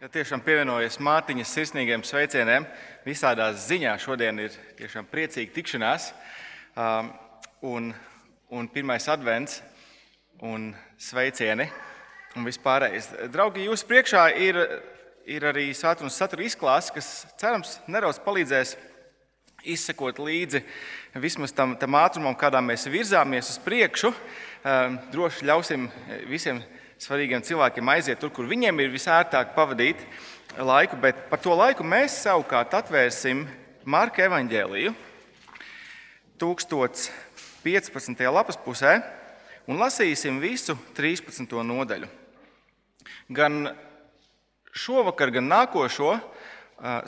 Ja tiešām pievienojies Mārtiņas sirsnīgiem sveicieniem. Visādās ziņās šodien ir tiešām priecīga tikšanās. Um, un, un pirmais advents un sveicieni un vispārējais. Draugi, jūsu priekšā ir, ir arī svētdienas satura izklāsts, kas cerams nedaudz palīdzēs izsekot līdzi vismaz tam, tam ātrumam, kādā mēs virzāmies uz priekšu. Um, droši ļausim visiem svarīgiem cilvēkiem aiziet tur, kur viņiem ir visērtāk pavadīt laiku, bet par to laiku mēs savukārt atvērsim Marka evaņģēliju 1015. lapas pusē un lasīsim visu 13. nodaļu. Gan šovakar, gan nākošo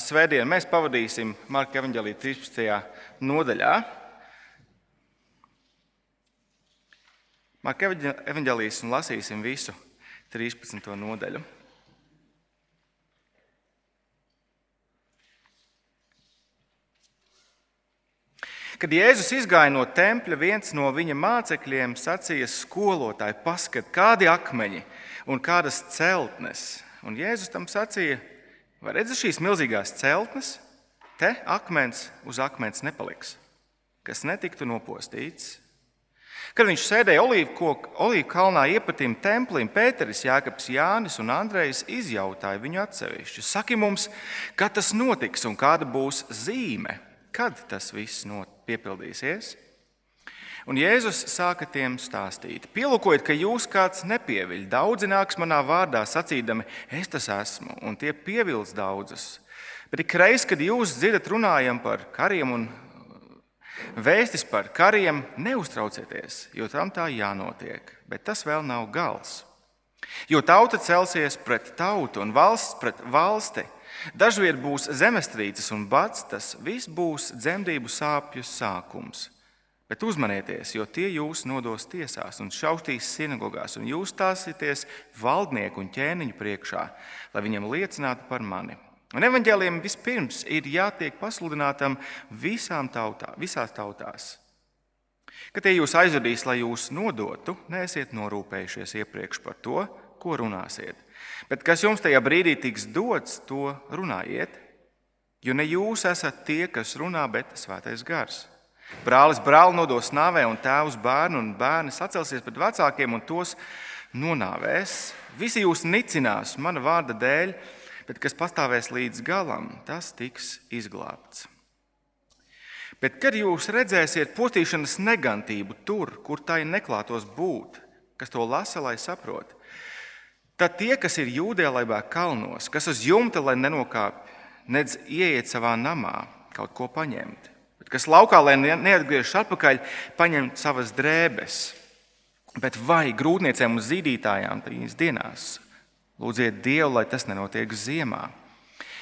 svētdienu mēs pavadīsim Marka evaņģēlīja 13. nodaļā. Marka evanģēlijas un lasīsim visu 13. nodaļu. Kad Jēzus izgāja no tempļa, viens no viņa mācekļiem sacīja: Skolotāji, paskat, kādi akmeņi un kādas celtnes. Un Jēzus tam sacīja: Vai redzat šīs milzīgās celtnes? Te akmens uz akmens nepaliks, kas netiktu nopostīts. Kad viņš sēdēja olīvu kalnā iepatim templim, Pēteris, Jākaps, Jānis un Andrejs izjautāja viņu atsevišķi. Saki mums, kad tas notiks un kāda būs zīme, kad tas viss piepildīsies? Un Jēzus sāka tiem stāstīt: Pielūkojiet, ka jūs kāds nepieviļ. Daudzi nāks manā vārdā sacīdami, es tas esmu, un tie pievils daudzus. Bet ik reiz, kad jūs dzirdat runājam par kariem un Vēstis par kariem neuztraucieties, jo tam tā jānotiek, bet tas vēl nav gals. Jo tauta celsies pret tautu un valsts pret valsti. Dažviet būs zemestrīces un bats, tas viss būs dzemdību sāpju sākums. Bet uzmanieties, jo tie jūs nodos tiesās un šautīs sinagogās, un jūs stāsieties valdnieku un ķēniņu priekšā, lai viņiem liecinātu par mani. Un evanģēliem vispirms ir jātiek pasludinātam visām tautā, visās tautās. Kad tie jūs aizvedīs, lai jūs nodotu, neesiet norūpējušies iepriekš par to, ko runāsiet. Bet kas jums tajā brīdī tiks dots, to runājiet. Jo ne jūs esat tie, kas runā, bet svētais gars. Brālis brāli nodos nāvē, un tēvs bērnu, un bērni sacelsies pret vecākiem un tos nonāvēs. Visi jūs nicinās mana vārda dēļ bet kas pastāvēs līdz galam, tas tiks izglābts. Bet, kad jūs redzēsiet potīšanas negantību tur, kur tai neklātos būt, kas to lasa, lai saprotu, tad tie, kas ir jūdēlaibā kalnos, kas uz jumta, lai nenokāpj, nedz ieiet savā namā, kaut ko paņemt, bet kas laukā, lai neatgriežas atpakaļ, paņemt savas drēbes. Bet vai grūtniecēm un zīdītājām tajās dienās Lūdziet Dievu, lai tas nenotiek ziemā.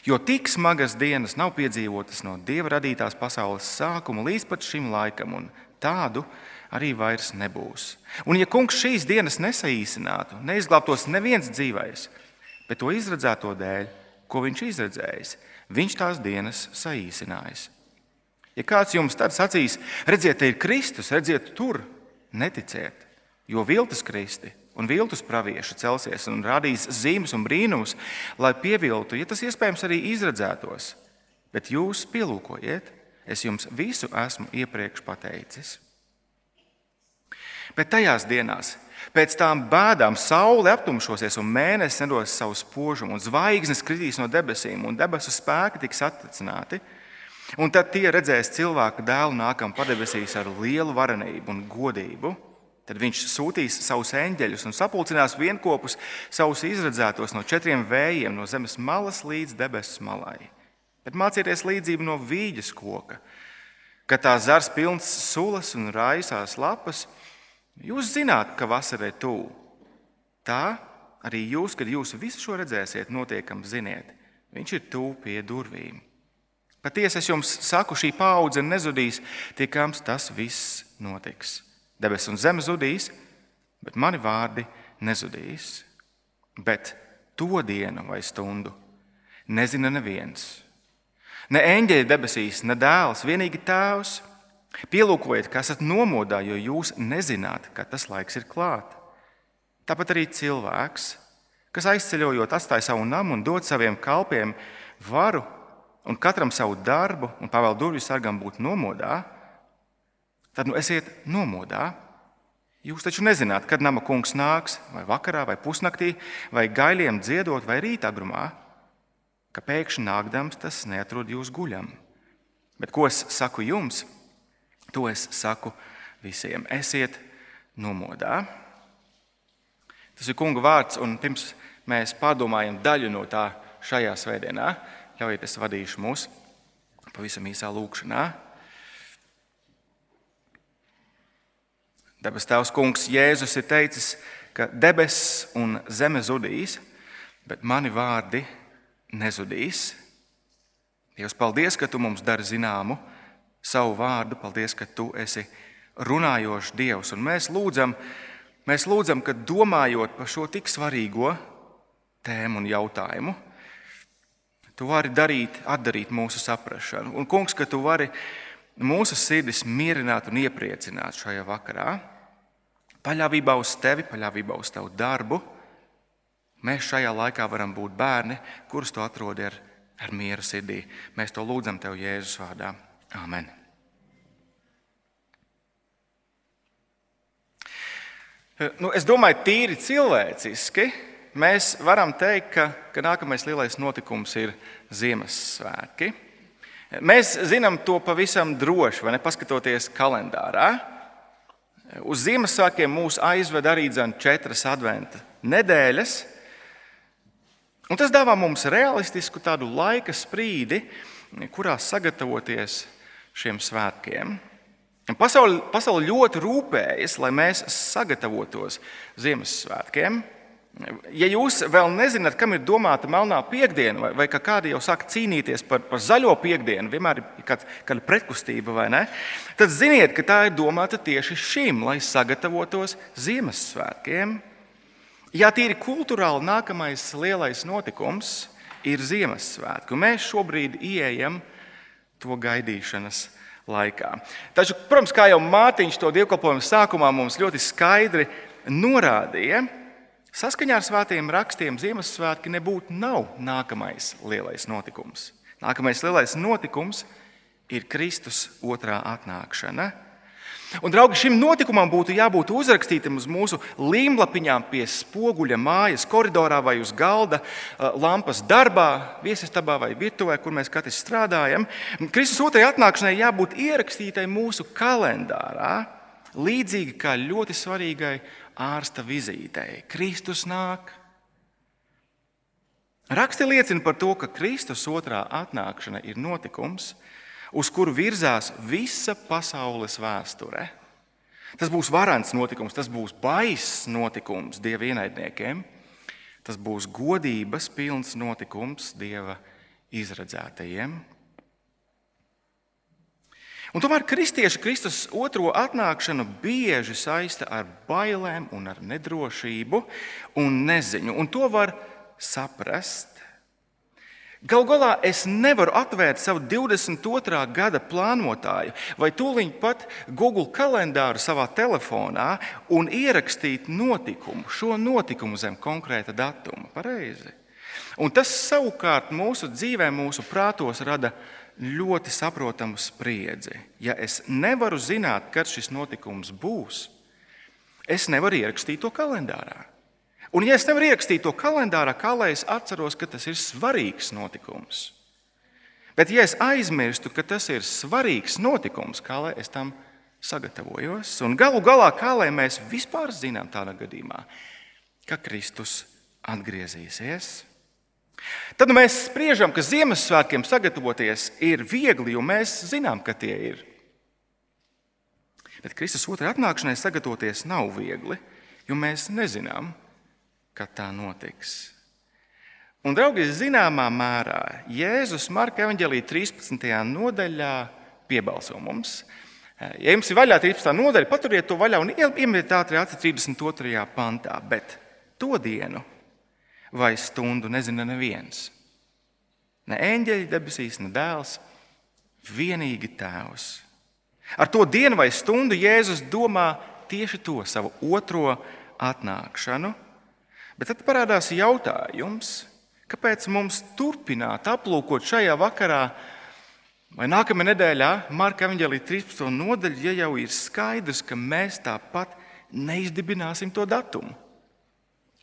Jo tik smagas dienas nav piedzīvotas no Dieva radītās pasaules sākuma līdz pat šim laikam, un tādu arī vairs nebūs. Un, ja kungs šīs dienas nesaīsinātu, neizglābtos neviens dzīvais, bet to izredzēto dēļ, ko viņš izredzējis, viņš tās dienas saīsinājis. Ja kāds jums tad sacīs, redziet, te ir Kristus, redziet, tur neticiet, jo viltus Kristi un viltus pravieši celsies un radīs zīmes un brīnumus, lai pieviltu, ja tas iespējams arī izredzētos. Bet jūs pielūkojiet, es jums visu esmu iepriekš pateicis. Bet tajās dienās, pēc tām bēdām, saule aptumšosies, un mēnesis nedos savu spožumu, un zvaigznes kritīs no debesīm, un debesu spēki tiks atticināti. Un tad tie redzēs cilvēku dēlu nākam padebesīs ar lielu varenību un godību. Tad viņš sūtīs savus eņģeļus un sapulcinās vienopus savus izredzētos no četriem vējiem, no zemes malas līdz debesu malai. Bet mācieties līdzību no vīģes koka, kad tā zars pilns sulas un raisās lapas. Jūs zināt, ka vasarē tuvu. Tā arī jūs, kad jūs visu šo redzēsiet, notiekam ziniet, viņš ir tuvu pie durvīm. Patiesi es jums saku, šī paudze nezudīs, tikams tas viss notiks. Debesis un zeme zudīs, bet mani vārdi nezudīs. Bet to dienu vai stundu nezina neviens. Ne eņģeļi debesīs, ne dēls, vienīgi tēvs. Pielūkojiet, ka esat nomodā, jo jūs nezināt, ka tas laiks ir klāts. Tāpat arī cilvēks, kas aizceļojot atstāja savu namu un dod saviem kalpiem varu un katram savu darbu un pavēl durvju sargam būt nomodā, tad nu esiet nomodā. Jūs taču nezināt, kad nama kungs nāks, vai vakarā, vai pusnaktī, vai gailiem dziedot, vai rītagrumā, ka pēkšņi nākdams tas neatrod jūs guļam. Bet ko es saku jums? To es saku visiem. Esiet nomodā. Tas ir kunga vārds, un pirms mēs pārdomājam daļu no tā šajā svētdienā, ļaujiet, es vadīšu mūs pavisam īsā lūkšanā. Debes Tēvs, Kungs, Jēzus ir teicis, ka debesis un zeme zudīs, bet mani vārdi nezudīs. Dievs, paldies, ka Tu mums dari zināmu savu vārdu. Paldies, ka Tu esi runājošs Dievs. Un mēs lūdzam, mēs lūdzam, ka domājot par šo tik svarīgo tēmu un jautājumu, Tu vari darīt, atdarīt mūsu saprāšanu. Un, Kungs, ka Tu vari mūsu sirdis mierināt un iepriecināt šajā vakarā. Paļāvībā uz Tevi, paļāvībā uz Tavu darbu, mēs šajā laikā varam būt bērni, kurus Tu atrodi ar, ar mieru sirdī. Mēs to lūdzam Tev Jēzus vārdā. Amen. Nu, es domāju, tīri cilvēciski mēs varam teikt, ka, ka nākamais lielais notikums ir Ziemassvētki. Mēs zinām to pavisam droši, vai ne? Paskatoties kalendārā. Uz Ziemassvētkiem mūs aizved arī četras adventa nedēļas. Un tas dāvā mums realistisku tādu laika sprīdi, kurā sagatavoties šiem svētkiem. Pasaule, pasaule ļoti rūpējas, lai mēs sagatavotos Ziemassvētkiem. Ja jūs vēl nezināt, kam ir domāta melnā piekdiena, vai, vai ka kādi jau sāk cīnīties par, par zaļo piekdienu, vienmēr ir kāds, kāda pretkustība, vai ne, tad ziniet, ka tā ir domāta tieši šim, lai sagatavotos Ziemassvētkiem. Jā, tīri kultūrāli nākamais lielais notikums ir Ziemassvētki. Mēs šobrīd ieejam to gaidīšanas laikā. Taču, protams, kā jau Mārtiņš to dievkalpojumu sākumā mums ļoti skaidri norādīja, Saskaņā ar svētajiem rakstiem Ziemassvētki nebūtu nav nākamais lielais notikums. Nākamais lielais notikums ir Kristus otrā atnākšana. Un, draugi, šim notikumam būtu jābūt uzrakstītam uz mūsu līmlapiņām, pie spoguļa mājas, koridorā vai uz galda, lampas darbā, viesistabā vai virtuvē, kur mēs katrs strādājam. Kristus otrajai atnākšanai jābūt ierakstītai mūsu kalendārā, līdzīgi kā ļoti svarīgai ārsta vizītei. Kristus nāk. Raksti liecina par to, ka Kristus otrā atnākšana ir notikums, uz kuru virzās visa pasaules vēsture. Tas būs varants notikums, tas būs baiss notikums dieva ienaidniekiem, tas būs godības pilns notikums dieva izredzētajiem. Un tomēr kristieši Kristus otro atnākšanu bieži saista ar bailēm, un ar nedrošību un neziņu. Un to var saprast. Galu galā es nevaru atvērt savu 22. gada plānotāju vai tūlīt pat Google kalendāru savā telefonā un ierakstīt notikumu, šo notikumu zem konkrēta datuma. Pareizi. Un tas savukārt mūsu dzīvē, mūsu prātos rada ļoti saprotamu spriedzi. Ja es nevaru zināt, kad šis notikums būs, es nevaru ierakstīt to kalendārā. Un, ja es nevaru ierakstīt to kalendārā, kā lai es atceros, ka tas ir svarīgs notikums? Bet, ja es aizmirstu, ka tas ir svarīgs notikums, kā lai es tam sagatavojos? Un galu galā, kā lai mēs vispār zinām tādā gadījumā, ka Kristus atgriezīsies? Tad nu, mēs spriežam, ka Ziemassvētkiem sagatavoties ir viegli, jo mēs zinām, ka tie ir. Bet Kristus otrajai atnākšanai sagatavoties nav viegli, jo mēs nezinām, kad tā notiks. Un, draugi, zināmā mērā Jēzus Marka evanģēlīja 13. nodaļā piebalso mums. Ja jums ir vaļā 13. nodaļa, paturiet to vaļā un iemetiet ātri 32. pantā. Bet to dienu, vai stundu nezina neviens. Ne eņģeļi debesīs, ne dēls, vienīgi tēvs. Ar to dienu vai stundu Jēzus domā tieši to savu otro atnākšanu, Bet tad parādās jautājums, kāpēc mums turpināt aplūkot šajā vakarā vai nākamajā nedēļā Marka Evanģelī 13. nodaļu, ja jau ir skaidrs, ka mēs tāpat neizdibināsim to datumu,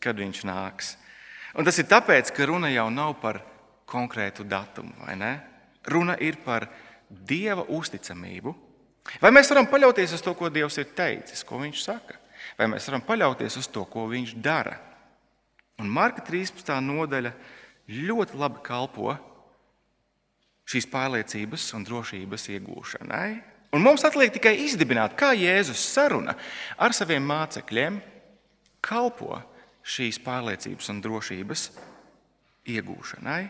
kad viņš nāks. Un tas ir tāpēc, ka runa jau nav par konkrētu datumu, vai ne? Runa ir par Dieva uzticamību. Vai mēs varam paļauties uz to, ko Dievs ir teicis, ko Viņš saka? Vai mēs varam paļauties uz to, ko Viņš dara? Un Marka 13. nodaļa ļoti labi kalpo šīs pārliecības un drošības iegūšanai. Un mums atliek tikai izdibināt, kā Jēzus saruna ar saviem mācekļiem kalpo šīs pārliecības un drošības iegūšanai.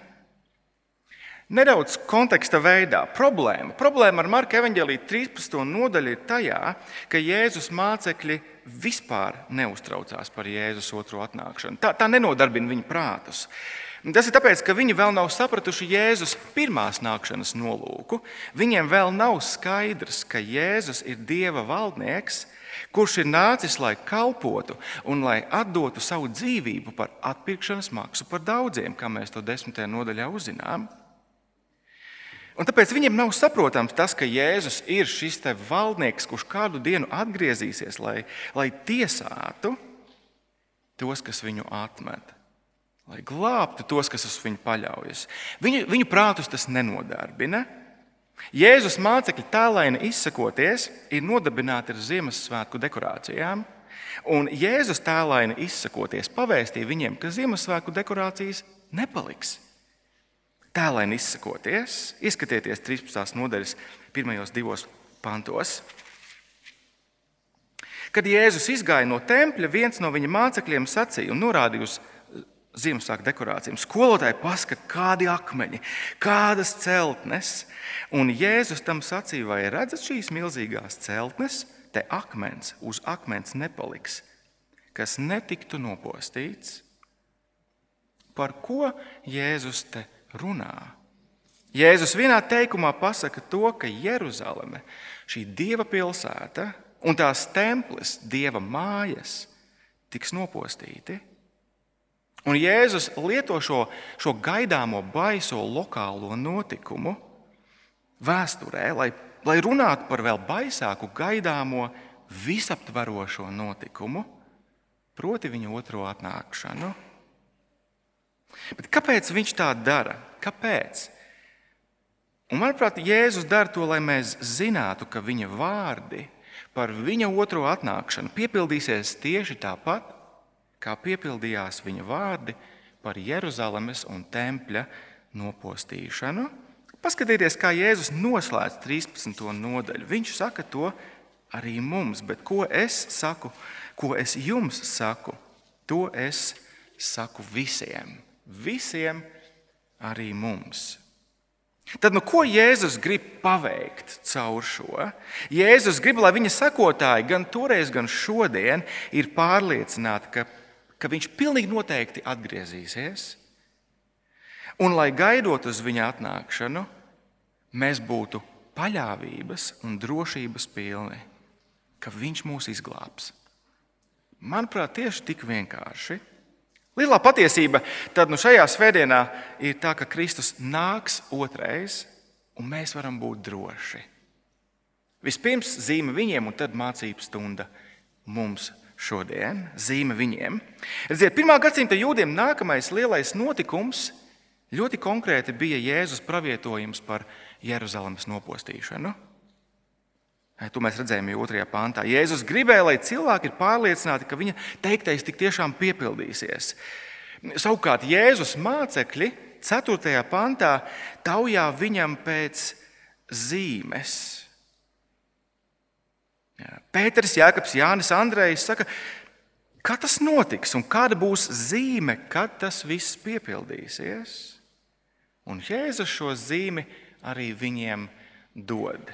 Nedaudz konteksta veidā. Problēma, problēma ar Marka evanģēlīja 13. nodaļu ir tajā, ka Jēzus mācekļi vispār neuztraucās par Jēzus otro atnākšanu. Tā, tā nenodarbina viņu prātus. Tas ir tāpēc, ka viņi vēl nav sapratuši Jēzus pirmās nākšanas nolūku. Viņiem vēl nav skaidrs, ka Jēzus ir Dieva valdnieks, kurš ir nācis, lai kalpotu un lai atdotu savu dzīvību par atpirkšanas maksu par daudziem, kā mēs to desmitajā nodaļā uzzinām. Un tāpēc viņiem nav saprotams tas, ka Jēzus ir šis valdnieks, kurš kādu dienu atgriezīsies, lai, lai tiesātu tos, kas viņu atmet, lai glābtu tos, kas uz viņu paļaujas. Viņu, viņu prātus tas nenodarbina. Jēzus mācekļi tēlaini izsakoties, ir nodarbināti ar Ziemassvētku dekorācijām. Un Jēzus tēlaini izsakoties, pavēstīja viņiem, ka Ziemassvētku dekorācijas nepaliks. Tēlēni izsakoties, izskatieties 13. nodaļas pirmajos divos pantos. Kad Jēzus izgāja no tempļa, viens no viņa mācekļiem sacīja un norādīja uz Ziemassvētku dekorācijām. Skolotāji paskat, kādi akmeņi, kādas celtnes. Un Jēzus tam sacīja, vai redzat šīs milzīgās celtnes, te akmens uz akmens nepaliks, kas netiktu nopostīts. Par ko Jēzus te runā. Jēzus vienā teikumā pasaka to, ka Jeruzaleme, šī dieva pilsēta un tās templis, dieva mājas, tiks nopostīti. Un Jēzus lieto šo, šo gaidāmo baiso lokālo notikumu vēsturē, lai, lai runātu par vēl baisāku gaidāmo visaptvarošo notikumu, proti viņa otro atnākšanu. Bet kāpēc viņš tā dara? Kāpēc? Un, manuprāt, Jēzus dara to, lai mēs zinātu, ka viņa vārdi par viņa otro atnākšanu piepildīsies tieši tāpat, kā piepildījās viņa vārdi par Jeruzalemes un tempļa nopostīšanu. Paskatieties, kā Jēzus noslēdz 13. nodaļu. Viņš saka to arī mums, bet ko es saku, ko es jums saku, to es saku visiem visiem, arī mums. Tad, nu, ko Jēzus grib paveikt caur šo? Jēzus grib, lai viņa sekotāji gan toreiz, gan šodien ir pārliecināti, ka, ka viņš pilnīgi noteikti atgriezīsies. Un, lai gaidot uz viņa atnākšanu, mēs būtu paļāvības un drošības pilni, ka viņš mūs izglābs. Manuprāt, tieši tik vienkārši. Lielā patiesība tad nu šajā svētdienā ir tā, ka Kristus nāks otrais, un mēs varam būt droši. Vispirms zīme viņiem, un tad mācību stunda mums šodien. Zīme viņiem. Redziet, pirmā gadsimta jūdiem nākamais lielais notikums ļoti konkrēti bija Jēzus pravietojums par Jeruzalemes nopostīšanu. To mēs redzējām jau otrajā pāntā. Jēzus gribēja, lai cilvēki ir pārliecināti, ka viņa teiktais tik tiešām piepildīsies. Savukārt Jēzus mācekļi 4. pantā taujā viņam pēc zīmes. Pēters, Jēkabs, Jānis, Andrejs saka, kā tas notiks un kāda būs zīme, kad tas viss piepildīsies. Un Jēzus šo zīmi arī viņiem dod.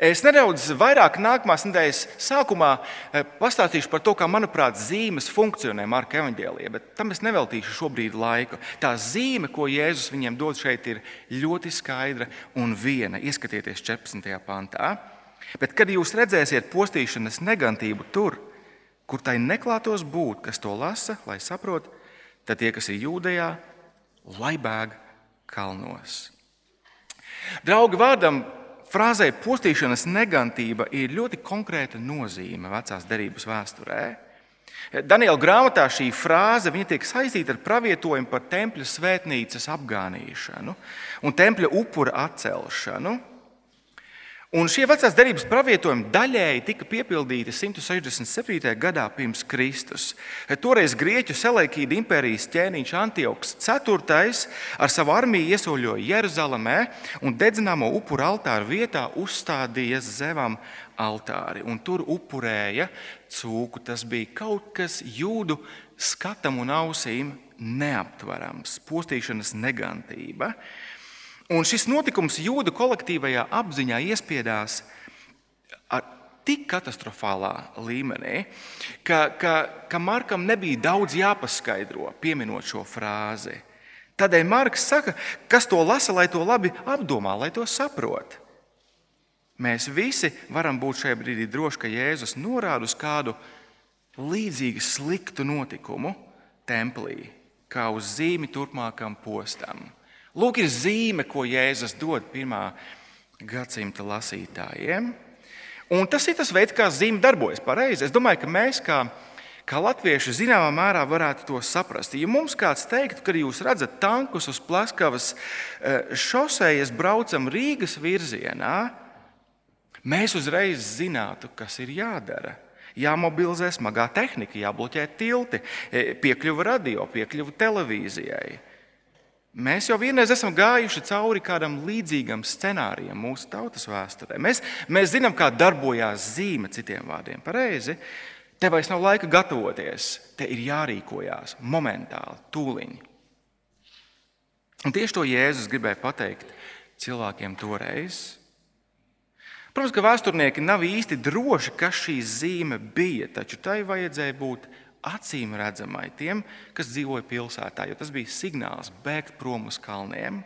Es nedaudz vairāk nākamās nedēļas sākumā eh, pastāstīšu par to, kā, manuprāt, zīmes funkcionē Marka evanģēlijā, bet tam es neveltīšu šobrīd laiku. Tā zīme, ko Jēzus viņiem dod šeit, ir ļoti skaidra un viena. Ieskatieties 14. pantā. Bet, kad jūs redzēsiet postīšanas negantību tur, kur tai neklātos būt, kas to lasa, lai saprotu, tad tie, kas ir jūdejā, lai bēg kalnos. Draugi vārdam frāzē postīšanas negantība ir ļoti konkrēta nozīme vecās derības vēsturē. Daniela grāmatā šī frāze tiek saistīta ar pravietojumu par tempļa svētnīcas apgānīšanu un tempļa upura atcelšanu. Un šie vecās derības pravietojumi daļēji tika piepildīti 167. gadā pirms Kristus. Toreiz Grieķu Selekīda impērijas ķēniņš Antioks IV ar savu armiju iesaļoja Jeruzalemē un dedzināmo upuru altāru vietā uzstādīja zevam altāri. Un tur upurēja cūku. Tas bija kaut kas jūdu skatam un ausīm neaptverams, postīšanas negantība. Un šis notikums jūdu kolektīvajā apziņā iespiedās ar tik katastrofālā līmenī, ka, ka, ka Markam nebija daudz jāpaskaidro, pieminot šo frāzi. Tādēļ Marks saka, kas to lasa, lai to labi apdomā, lai to saprotu. Mēs visi varam būt šajā brīdī droši, ka Jēzus norāda uz kādu līdzīgu sliktu notikumu templī, kā uz zīmi turpmākam postam. Lūk, ir zīme, ko Jēzus dod pirmā gadsimta lasītājiem. Un tas ir tas veids, kā zīme darbojas pareizi. Es domāju, ka mēs, kā, kā latvieši, zināmā mērā varētu to saprast. Ja mums kāds teiktu, ka jūs redzat tankus uz Plaskavas eh, šosejas, braucam Rīgas virzienā, mēs uzreiz zinātu, kas ir jādara. Jāmobilizē smagā tehnika, jābloķē tilti, eh, piekļuva radio, piekļuva televīzijai. Mēs jau vienreiz esam gājuši cauri kādam līdzīgam scenārijam mūsu tautas vēsturē. Mēs, mēs zinām, kā darbojās zīme, citiem vārdiem. Pareizi. Te vairs nav laika gatavoties, te ir jārīkojās momentāli, tūliņi. Un tieši to Jēzus gribēja pateikt cilvēkiem toreiz. Protams, ka vēsturnieki nav īsti droši, kas šī zīme bija, taču tai vajadzēja būt acīm redzamai tiem, kas dzīvoja pilsētā, jo tas bija signāls bēgt prom uz kalniem,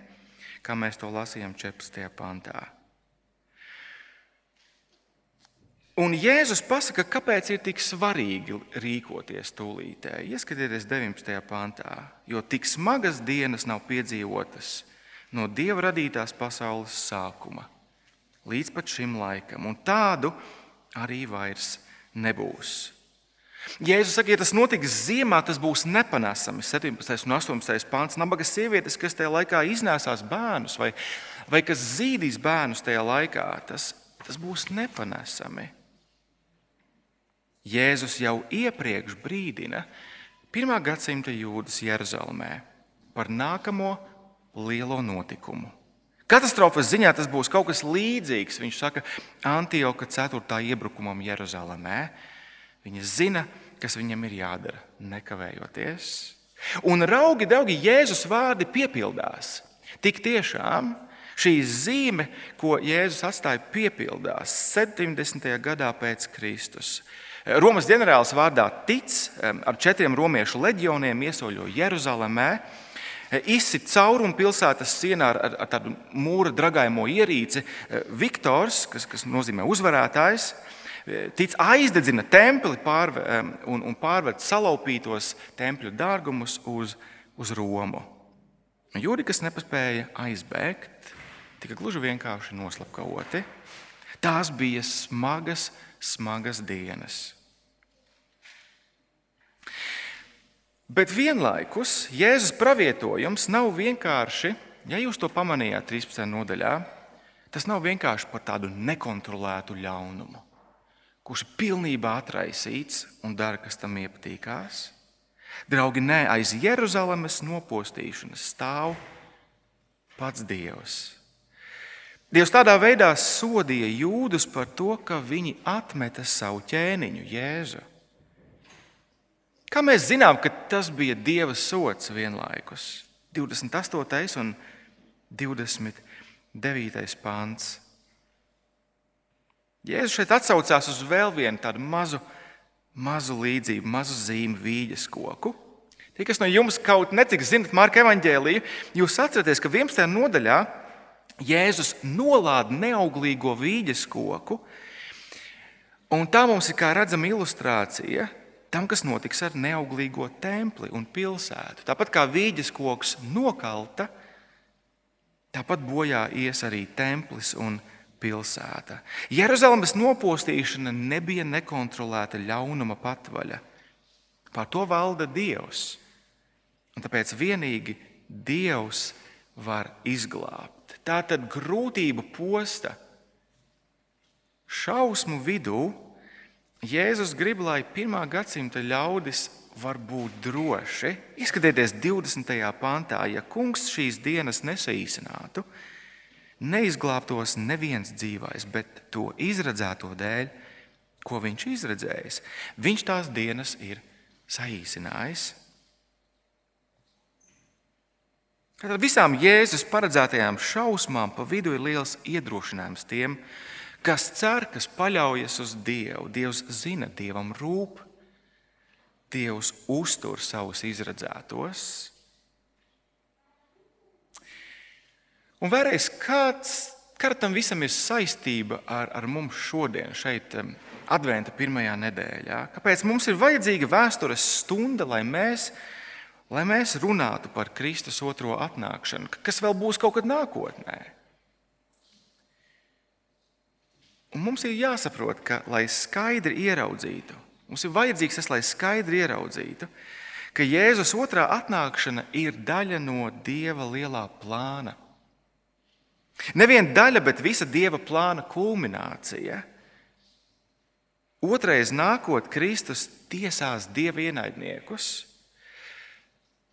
kā mēs to lasījām 14. pantā. Un Jēzus pasaka, kāpēc ir tik svarīgi rīkoties tūlītē. Ieskatieties 19. pantā, jo tik smagas dienas nav piedzīvotas no Dieva radītās pasaules sākuma līdz pat šim laikam, un tādu arī vairs nebūs. Jēzus saka, ja tas notiks ziemā, tas būs nepanesami. 17. un 18. pāns. Nabaga sievietes, kas tajā laikā iznēsās bērnus vai, vai kas zīdīs bērnus tajā laikā, tas, tas būs nepanesami. Jēzus jau iepriekš brīdina pirmā gadsimta jūdas Jeruzalemē par nākamo lielo notikumu. Katastrofas ziņā tas būs kaut kas līdzīgs. Viņš saka, Antioka 4. iebrukumam Jeruzalemē. Viņa zina, kas viņam ir jādara, nekavējoties. Un raugi, draugi, Jēzus vārdi piepildās. Tik tiešām šī zīme, ko Jēzus atstāja, piepildās 70. gadā pēc Kristus. Romas ģenerālis vārdā Tic ar četriem romiešu leģioniem iesaļo Jeruzalemē, izsit caurumu pilsētas sienā ar, ar, ar tādu mūra dragājumu ierīci. Viktors, kas, kas nozīmē uzvarētājs, tic aizdedzina templi pārve, un, un pārved salaupītos tempļu dārgumus uz, uz Romu. Jūri, kas nepaspēja aizbēgt, tika gluži vienkārši noslapkavoti. Tās bija smagas, smagas dienas. Bet vienlaikus Jēzus pravietojums nav vienkārši, ja jūs to pamanījāt 13. nodaļā, tas nav vienkārši par tādu nekontrolētu ļaunumu kurš ir pilnībā atraisīts un dara, kas tam iepatīkās. Draugi, nē, aiz Jeruzalemes nopostīšanas stāv pats Dievs. Dievs tādā veidā sodīja jūdus par to, ka viņi atmeta savu ķēniņu, Jēzu. Kā mēs zinām, ka tas bija Dieva sots vienlaikus? 28. un 29. pāns. Jēzus šeit atsaucās uz vēl vienu tādu mazu, mazu līdzību, mazu zīmi vīģes koku. Tie, kas no jums kaut necik zinat Marka evaņģēliju, jūs atceraties, ka 11. nodaļā Jēzus nolāda neauglīgo vīģes koku, un tā mums ir kā redzama ilustrācija tam, kas notiks ar neauglīgo templi un pilsētu. Tāpat kā vīģes koks nokalta, tāpat bojā ies arī templis un pilsēta. Jeruzalemes nopostīšana nebija nekontrolēta ļaunuma patvaļa. Pār to valda Dievs. Un tāpēc vienīgi Dievs var izglābt. Tā tad grūtību posta šausmu vidū Jēzus grib, lai pirmā gadsimta ļaudis var būt droši. Ieskatieties 20. pantā, ja kungs šīs dienas nesaīsinātu, neizglābtos neviens dzīvais, bet to izredzēto dēļ, ko viņš izredzējis, viņš tās dienas ir saīsinājis. Tad visām Jēzus paredzētajām šausmām pa vidu ir liels iedrošinājums tiem, kas cer, kas paļaujas uz Dievu. Dievs zina, Dievam rūp, Dievs uztur savus izredzētos. Un vēlreiz, kāds, kāda tam visam ir saistība ar, ar mums šodien, šeit, Adventa pirmajā nedēļā? Kāpēc mums ir vajadzīga vēstures stunda, lai mēs, lai mēs runātu par Kristus otro atnākšanu, kas vēl būs kaut kad nākotnē? Un mums ir jāsaprot, ka, lai skaidri ieraudzītu, mums ir vajadzīgs tas, lai skaidri ieraudzītu, ka Jēzus otrā atnākšana ir daļa no Dieva lielā plāna. Neviena daļa, bet visa Dieva plāna kulminācija. Otrais nākot, Kristus tiesās Dieva ienaidniekus.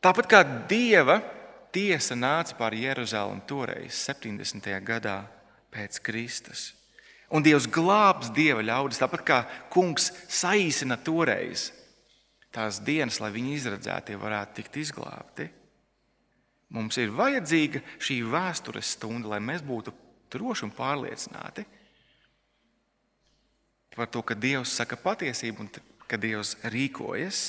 Tāpat kā Dieva tiesa nāca pār Jeruzalem toreiz, 70. gadā pēc Kristus. Un Dievs glābs dieva ļaudis, tāpat kā kungs saīsina toreiz tās dienas, lai viņi izredzētie varētu tikt izglābti. Mums ir vajadzīga šī vēstures stunda, lai mēs būtu droši un pārliecināti par to, ka Dievs saka patiesību un ka Dievs rīkojas,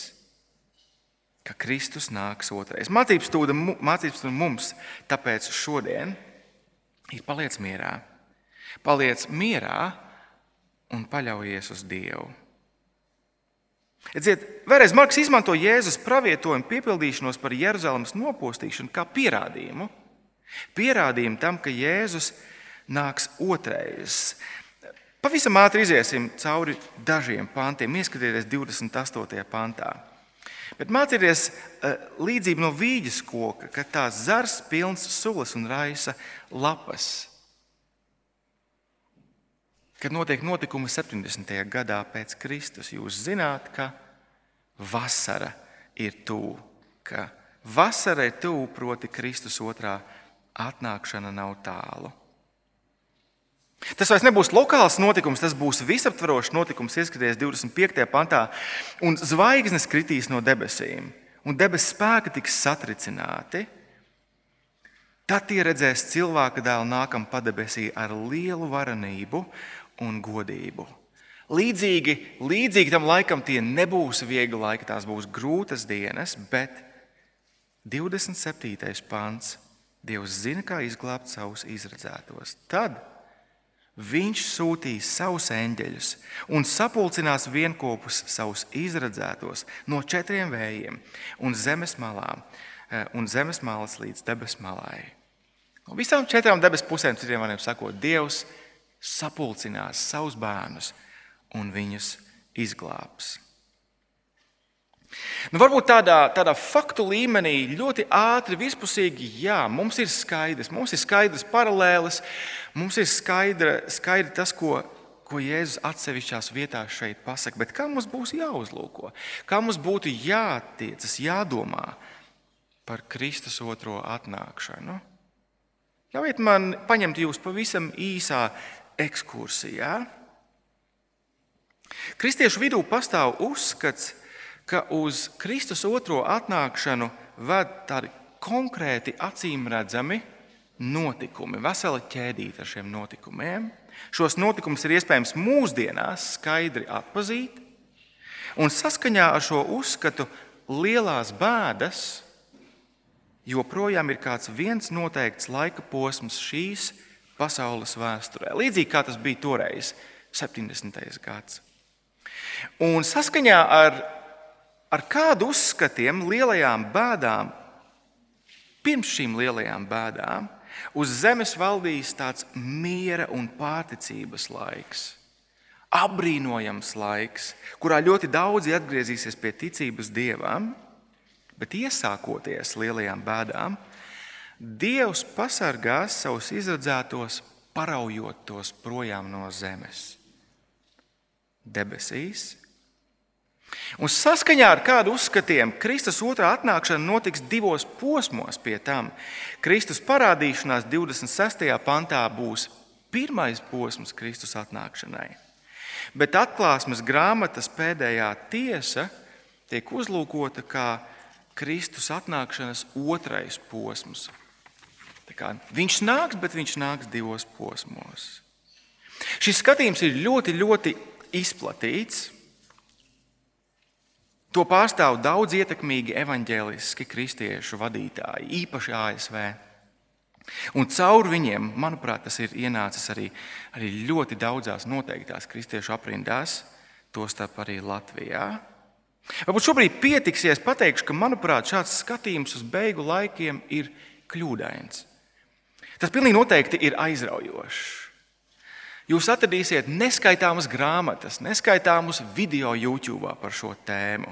ka Kristus nāks otrais. Mācības stunda mums tāpēc šodien ir paliec mierā Paliec mierā un paļaujies uz Dievu. Redziet, vēlreiz Marks izmanto Jēzus pravietojumu piepildīšanos par Jeruzalemes nopostīšanu kā pierādījumu. Pierādījumu tam, ka Jēzus nāks otrais. Pavisam ātri iesim cauri dažiem pantiem. Ieskatieties 28. pantā. Bet mācieties eh, līdzību no vīģes koka, kad tās zars pilns sulas un raisa lapas kad notiek notikumi 70. gadā pēc Kristus, jūs zināt, ka vasara ir tuvu. Ka vasara ir tuvu, proti, Kristus otrā atnākšana nav tālu. Tas vairs nebūs lokāls notikums, tas būs visaptvarošs notikums, ieskaties 25. pantā, un zvaigznes kritīs no debesīm, un debesu spēki tiks satricināti. Tad tie redzēs cilvēka dēlu nākam padebesī ar lielu varenību, un godību. Līdzīgi, līdzīgi tam laikam tie nebūs viegli laiki, tās būs grūtas dienas, bet 27. pāns Dievs zina, kā izglābt savus izredzētos. Tad Viņš sūtīs savus eņģeļus un sapulcinās vienopus savus izredzētos no četriem vējiem un zemes malām, eh, un zemes malas līdz debesu malai. No visām četrām debesu pusēm, citiem vārdiem sakot, Dievs sapulcinās savus bērnus un viņus izglābs. Nu, varbūt tādā, tādā faktu līmenī ļoti ātri, virspusīgi, jā, mums ir skaidrs, mums ir skaidrs paralēlis, mums ir skaidra, skaidra tas, ko, ko Jēzus atsevišķās vietās šeit pasaka. Bet kā mums būs jāuzlūko? Kā mums būtu jātiecas, jādomā par Kristus otro atnākšanu? Ļaujiet man paņemt jūs pavisam īsā ekskursijā. Kristiešu vidū pastāv uzskats, ka uz Kristus otro atnākšanu ved tādi konkrēti acīm redzami notikumi, vesela ķēdīte ar šiem notikumiem. Šos notikumus ir iespējams mūsdienās skaidri atpazīt, un saskaņā ar šo uzskatu lielās bēdas joprojām ir kāds viens noteikts laika posms šīs pasaules vēsturē. Līdzīgi kā tas bija toreiz, 70. gads. Un saskaņā ar ar kādu uzskatiem, lielajām bēdām, pirms šīm lielajām bēdām, uz zemes valdīs tāds miera un pārticības laiks. Abrīnojams laiks, kurā ļoti daudzi atgriezīsies pie ticības dievam, bet iesākoties lielajām bēdām, Dievs pasargās savus izredzētos, paraujot tos projām no zemes. Debesīs. Un saskaņā ar kādu uzskatiem Kristus otrā atnākšana notiks divos posmos. Pie tam Kristus parādīšanās 26. pantā būs pirmais posms Kristus atnākšanai. Bet atklāsmes grāmatas pēdējā tiesa tiek uzlūkota kā Kristus atnākšanas otrais posms Viņš nāks, bet viņš nāks divos posmos. Šis skatījums ir ļoti, ļoti izplatīts. To pārstāv daudz ietekmīgi evaņģēliski kristiešu vadītāji, īpaši ASV. Un caur viņiem, manuprāt, tas ir ienācis arī, arī ļoti daudzās noteiktās kristiešu aprindās, tostarp arī Latvijā. Varbūt šobrīd pietiksies pateikt, ka, manuprāt, šāds skatījums uz beigu laikiem ir kļūdains. Tas pilnīgi noteikti ir aizraujoši. Jūs atradīsiet neskaitāmas grāmatas, neskaitāmus video YouTube par šo tēmu.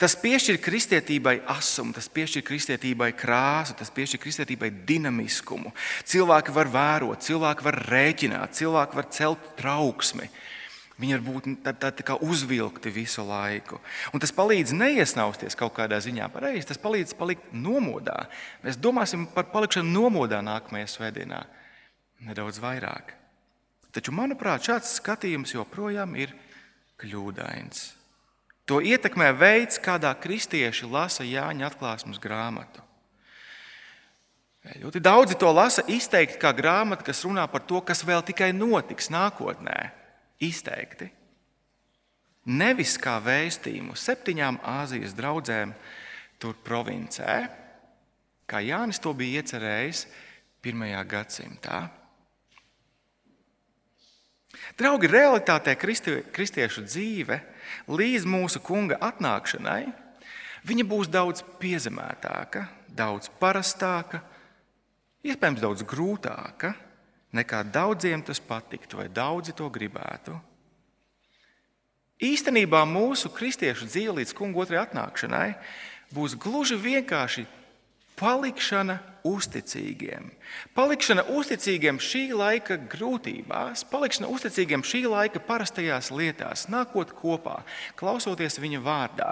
Tas piešķir kristietībai asumu, tas piešķir kristietībai krāsu, tas piešķir kristietībai dinamiskumu. Cilvēki var vērot, cilvēki var rēķināt, cilvēki var celt trauksmi. Viņi var būt tādi tā, uzvilkti visu laiku. Un tas palīdz neiesnausties kaut kādā ziņā pareizi. Tas palīdz palikt nomodā. Mēs domāsim par palikšanu nomodā nākamajā svētdienā nedaudz vairāk. Taču, manuprāt, šāds skatījums joprojām ir kļūdains. To ietekmē veids, kādā kristieši lasa Jāņa atklāsmes grāmatu. Ļoti daudzi to lasa izteikti kā grāmatu, kas runā par to, kas vēl tikai notiks nākotnē izteikti. Nevis kā vēstījumu septiņām Āzijas draudzēm tur provincē, kā Jānis to bija iecerējis pirmajā gadsimtā. Draugi, realitātē kristi, kristiešu dzīve līdz mūsu kunga atnākšanai viņa būs daudz piezemētāka, daudz parastāka, iespējams, daudz grūtāka nekā daudziem tas patiktu, vai daudzi to gribētu. Īstenībā mūsu kristiešu dzīve līdz kungu otrajai atnākšanai būs gluži vienkārši palikšana uzticīgiem. Palikšana uzticīgiem šī laika grūtībās, palikšana uzticīgiem šī laika parastajās lietās, nākot kopā, klausoties viņa vārdā,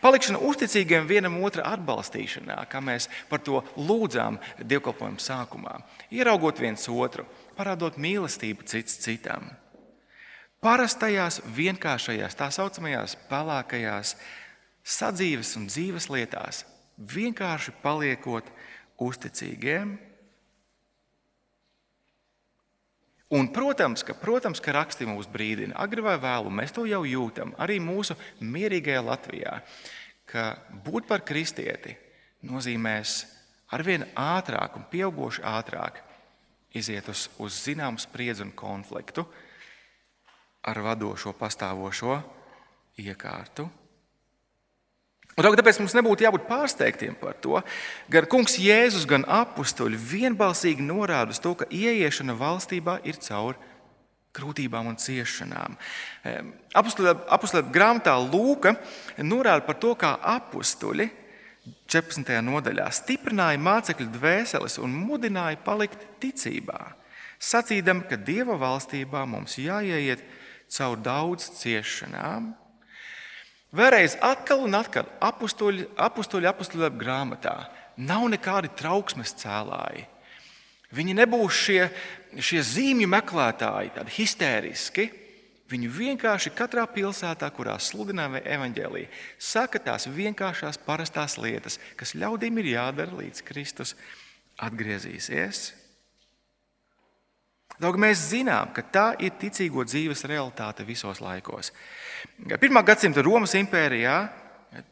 palikšana uzticīgiem vienam otra atbalstīšanā, kā mēs par to lūdzām dievkalpojuma sākumā, ieraugot viens otru parādot mīlestību cits citam. Parastajās, vienkāršajās, tā saucamajās pelēkajās sadzīves un dzīves lietās, vienkārši paliekot uzticīgiem. Un, protams, ka, protams, ka raksti mūs brīdina, agri vai vēlu, mēs to jau jūtam, arī mūsu mierīgajā Latvijā, ka būt par kristieti nozīmēs arvien ātrāk un pieauguši ātrāk iziet uz, uz zināmu spriedzi un konfliktu ar vadošo, pastāvošo iekārtu. Un tāpēc mums nebūtu jābūt pārsteigtiem par to. Gan kungs Jēzus, gan apstuļi vienbalsīgi norāda uz to, ka ieiešana valstībā ir caur grūtībām un ciešanām. Apostulē grāmatā Lūka norāda par to, kā apstuļi 14. nodaļā stiprināja mācekļu dvēseles un mudināja palikt ticībā, sacīdam, ka Dieva valstībā mums jāieiet caur daudz ciešanām. Vēlreiz atkal un atkal apstuļi, apstuļi grāmatā nav nekādi trauksmes cēlāji. Viņi nebūs šie, šie zīmju meklētāji, tādi histēriski, Viņi vienkārši katrā pilsētā, kurā sludināja evaņģēlīju, saka tās vienkāršās, parastās lietas, kas ļaudīm ir jādara līdz Kristus atgriezīsies. Lūk, mēs zinām, ka tā ir ticīgo dzīves realitāte visos laikos. Pirmā gadsimta Romas impērijā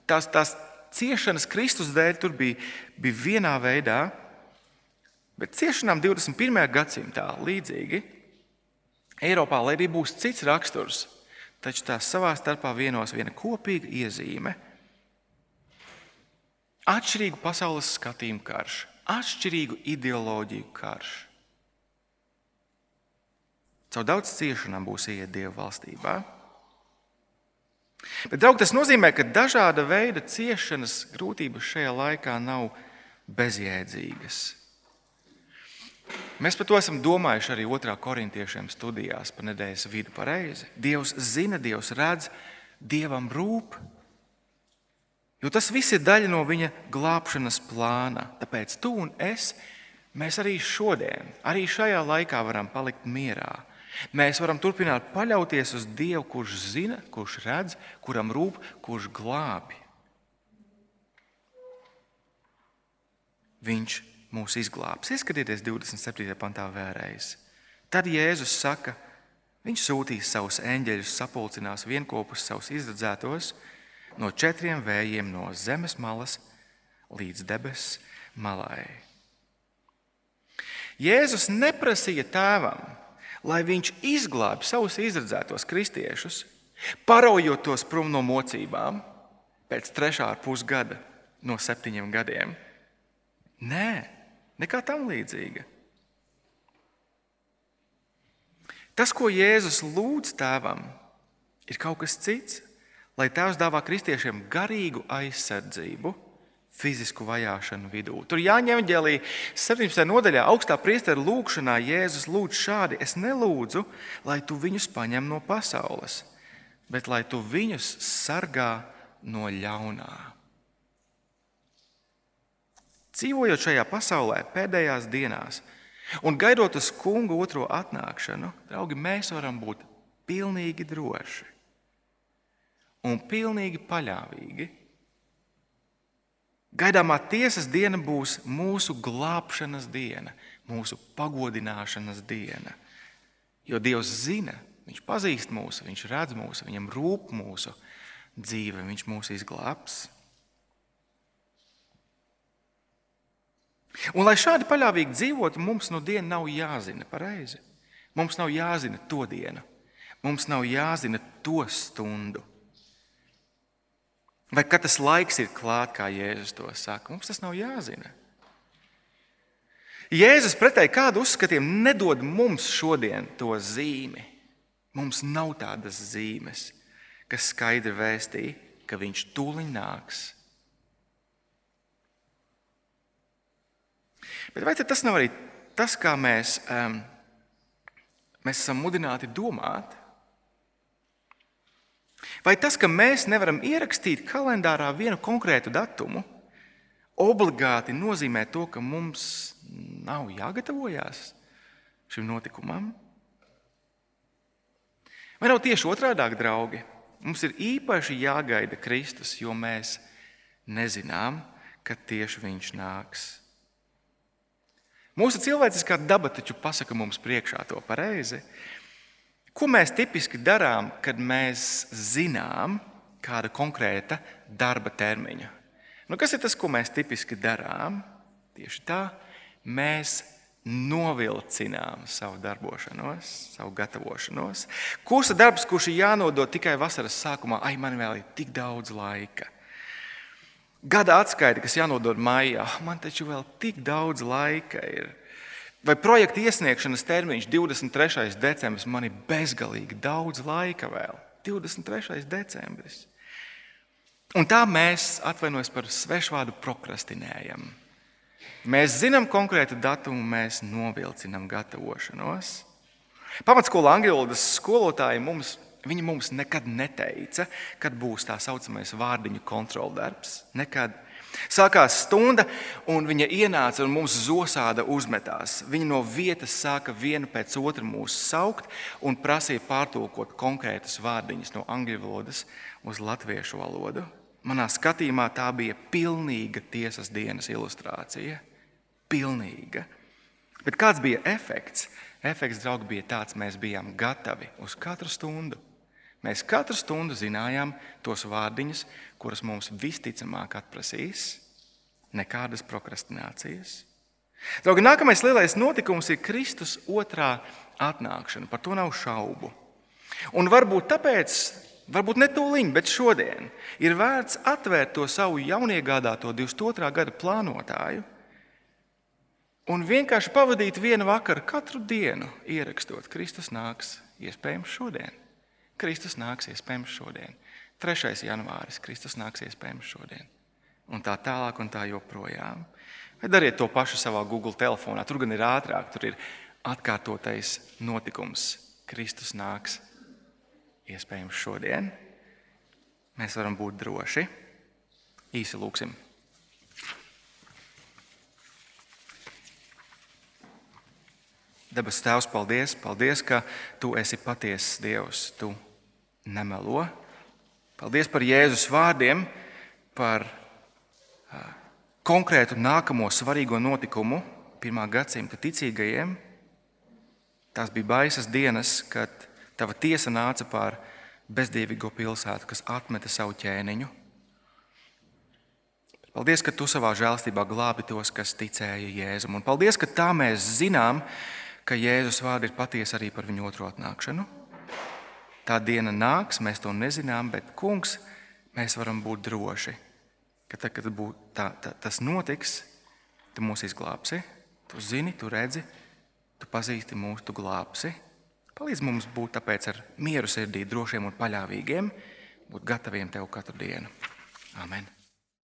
tās, tās ciešanas Kristus dēļ tur bija, bija vienā veidā, bet ciešanām 21. gadsimtā līdzīgi Eiropā, lai arī būs cits raksturs, taču tās savā starpā vienos viena kopīga iezīme. atšķirīgu pasaules skatījumu karš, atšķirīgu ideoloģiju karš. Caur daudz ciešanām būs ieiet Dieva valstībā. Bet, draugi, tas nozīmē, ka dažāda veida ciešanas grūtības šajā laikā nav bezjēdzīgas. Mēs par to esam domājuši arī otrā korintiešiem studijās par nedēļas vidu pareizi. Dievs zina, Dievs redz, Dievam rūp. Jo tas viss ir daļa no viņa glābšanas plāna. Tāpēc tu un es, mēs arī šodien, arī šajā laikā varam palikt mierā Mēs varam turpināt paļauties uz Dievu, kurš zina, kurš redz, kuram rūp, kurš glābi. Viņš mūs izglābs. Ieskatieties 27. pantā vēlreiz. Tad Jēzus saka, viņš sūtīs savus eņģeļus, sapulcinās vienopus savus izredzētos no četriem vējiem, no zemes malas līdz debesu malai. Jēzus neprasīja tēvam, lai viņš izglābj savus izredzētos kristiešus, paraujot tos prom no mocībām pēc trešā pusgada no septiņiem gadiem. Nē, nekā tam līdzīga. Tas, ko Jēzus lūdz tēvam, ir kaut kas cits, lai tēvs dāvā kristiešiem garīgu aizsardzību fizisku vajāšanu vidū. Tur Jāņem ģēlī 17. nodaļā augstā priestera lūgšanā Jēzus lūdz šādi: Es nelūdzu, lai tu viņus paņem no pasaules, bet lai tu viņus sargā no ļaunā. Dzīvojot šajā pasaulē pēdējās dienās un gaidot uz kungu otro atnākšanu, draugi, mēs varam būt pilnīgi droši un pilnīgi paļāvīgi Gaidāmā tiesas diena būs mūsu glābšanas diena, mūsu pagodināšanas diena. Jo Dievs zina, Viņš pazīst mūsu, Viņš redz mūsu, Viņam rūp mūsu dzīve, Viņš mūs izglābs. Un, lai šādi paļāvīgi dzīvotu, mums no dienas nav jāzina pareizi. Mums nav jāzina to dienu, mums nav jāzina to stundu. Vai kad tas laiks ir klāts, kā Jēzus to saka? Mums tas nav jāzina. Jēzus pretēji kādu uzskatiem nedod mums šodien to zīmi. Mums nav tādas zīmes, kas skaidri vēstī, ka viņš tūlīt nāks. Bet vai tas nav arī tas, kā mēs, um, mēs esam mudināti domāt? Vai tas, ka mēs nevaram ierakstīt kalendārā vienu konkrētu datumu, obligāti nozīmē to, ka mums nav jāgatavojas šim notikumam? Vai nav tieši otrādi, draugi? Mums ir īpaši jāgaida Kristus, jo mēs nezinām, kad tieši Viņš nāks. Mūsu cilvēciskā daba taču pasaka mums priekšā to pareizi. Ko mēs tipiski darām, kad mēs zinām kāda konkrēta darba termiņa? Nu, kas ir tas, ko mēs tipiski darām? Tieši tā, mēs novilcinām savu darbošanos, savu gatavošanos. Kursa darbs, kurš ir jānodod tikai vasaras sākumā, ai, man vēl ir tik daudz laika. Gada atskaita, kas jānodod maijā, man taču vēl tik daudz laika ir. Vai projekta iesniegšanas termiņš 23. decembris man ir bezgalīgi daudz laika vēl? 23. decembris. Un tā mēs atvainojamies par svešvārdu prokrastinējam. Mēs zinām konkrētu datumu, mēs novilcinām gatavošanos. Pamatskola angļu valodas skolotāji mums, mums nekad neteica, kad būs tā saucamais vārdiņu kontroldarbs. Nekad. Sākās stunda, un viņa ienāca un mums zosāda uzmetās. Viņa no vietas sāka vienu pēc otra mūs saukt un prasīja pārtulkot konkrētus vārdiņus no angļu valodas uz latviešu valodu. Manā skatījumā tā bija pilnīga tiesas dienas ilustrācija. Pilnīga. Bet kāds bija efekts? Efekts, draugi, bija tāds, mēs bijām gatavi uz katru stundu. Mēs katru stundu zinājām tos vārdiņus, kurus mums visticamāk atprasīs. Nekādas prokrastinācijas. Draugi, nākamais lielais notikums ir Kristus otrā atnākšana. Par to nav šaubu. Un varbūt tāpēc varbūt ne tūlīt, bet šodien, ir vērts atvērt to savu jauniegādāto 22. gada plānotāju un vienkārši pavadīt vienu vakaru katru dienu, ierakstot, Kristus nāks iespējams šodien. Kristus nāks iespējams šodien. 3. janvāris, Kristus nāks iespējams šodien. Un tā tālāk, un tā joprojām. Vai dariet to pašu savā Google telefonā. Tur gan ir ātrāk, tur ir atkārtotais notikums. Kristus nāks iespējams šodien. Mēs varam būt droši. Īsi lūksim. Debes Tēvs, paldies, paldies, ka Tu esi patiesa Dievs, Tu nemelo. Paldies par Jēzus vārdiem, par konkrētu nākamo svarīgo notikumu pirmā gadsimta ticīgajiem. Tās bija baisas dienas, kad Tava tiesa nāca pār bezdīvīgo pilsētu, kas atmeta savu ķēniņu. Paldies, ka Tu savā žēlstībā glābi tos, kas ticēja Jēzum. Un paldies, ka tā mēs zinām, ka Jēzus vārdi ir patiesi arī par viņu otro atnākšanu. Tā diena nāks, mēs to nezinām, bet Kungs, mēs varam būt droši, ka tad, kad tā, tā, tas notiks, Tu mūs izglābsi. Tu zini, tu redzi, tu pazīsti mūsu, tu glābsi. Palīdz mums būt tāpēc ar mieru sirdī, drošiem un paļāvīgiem, būt gataviem tev katru dienu. Amen!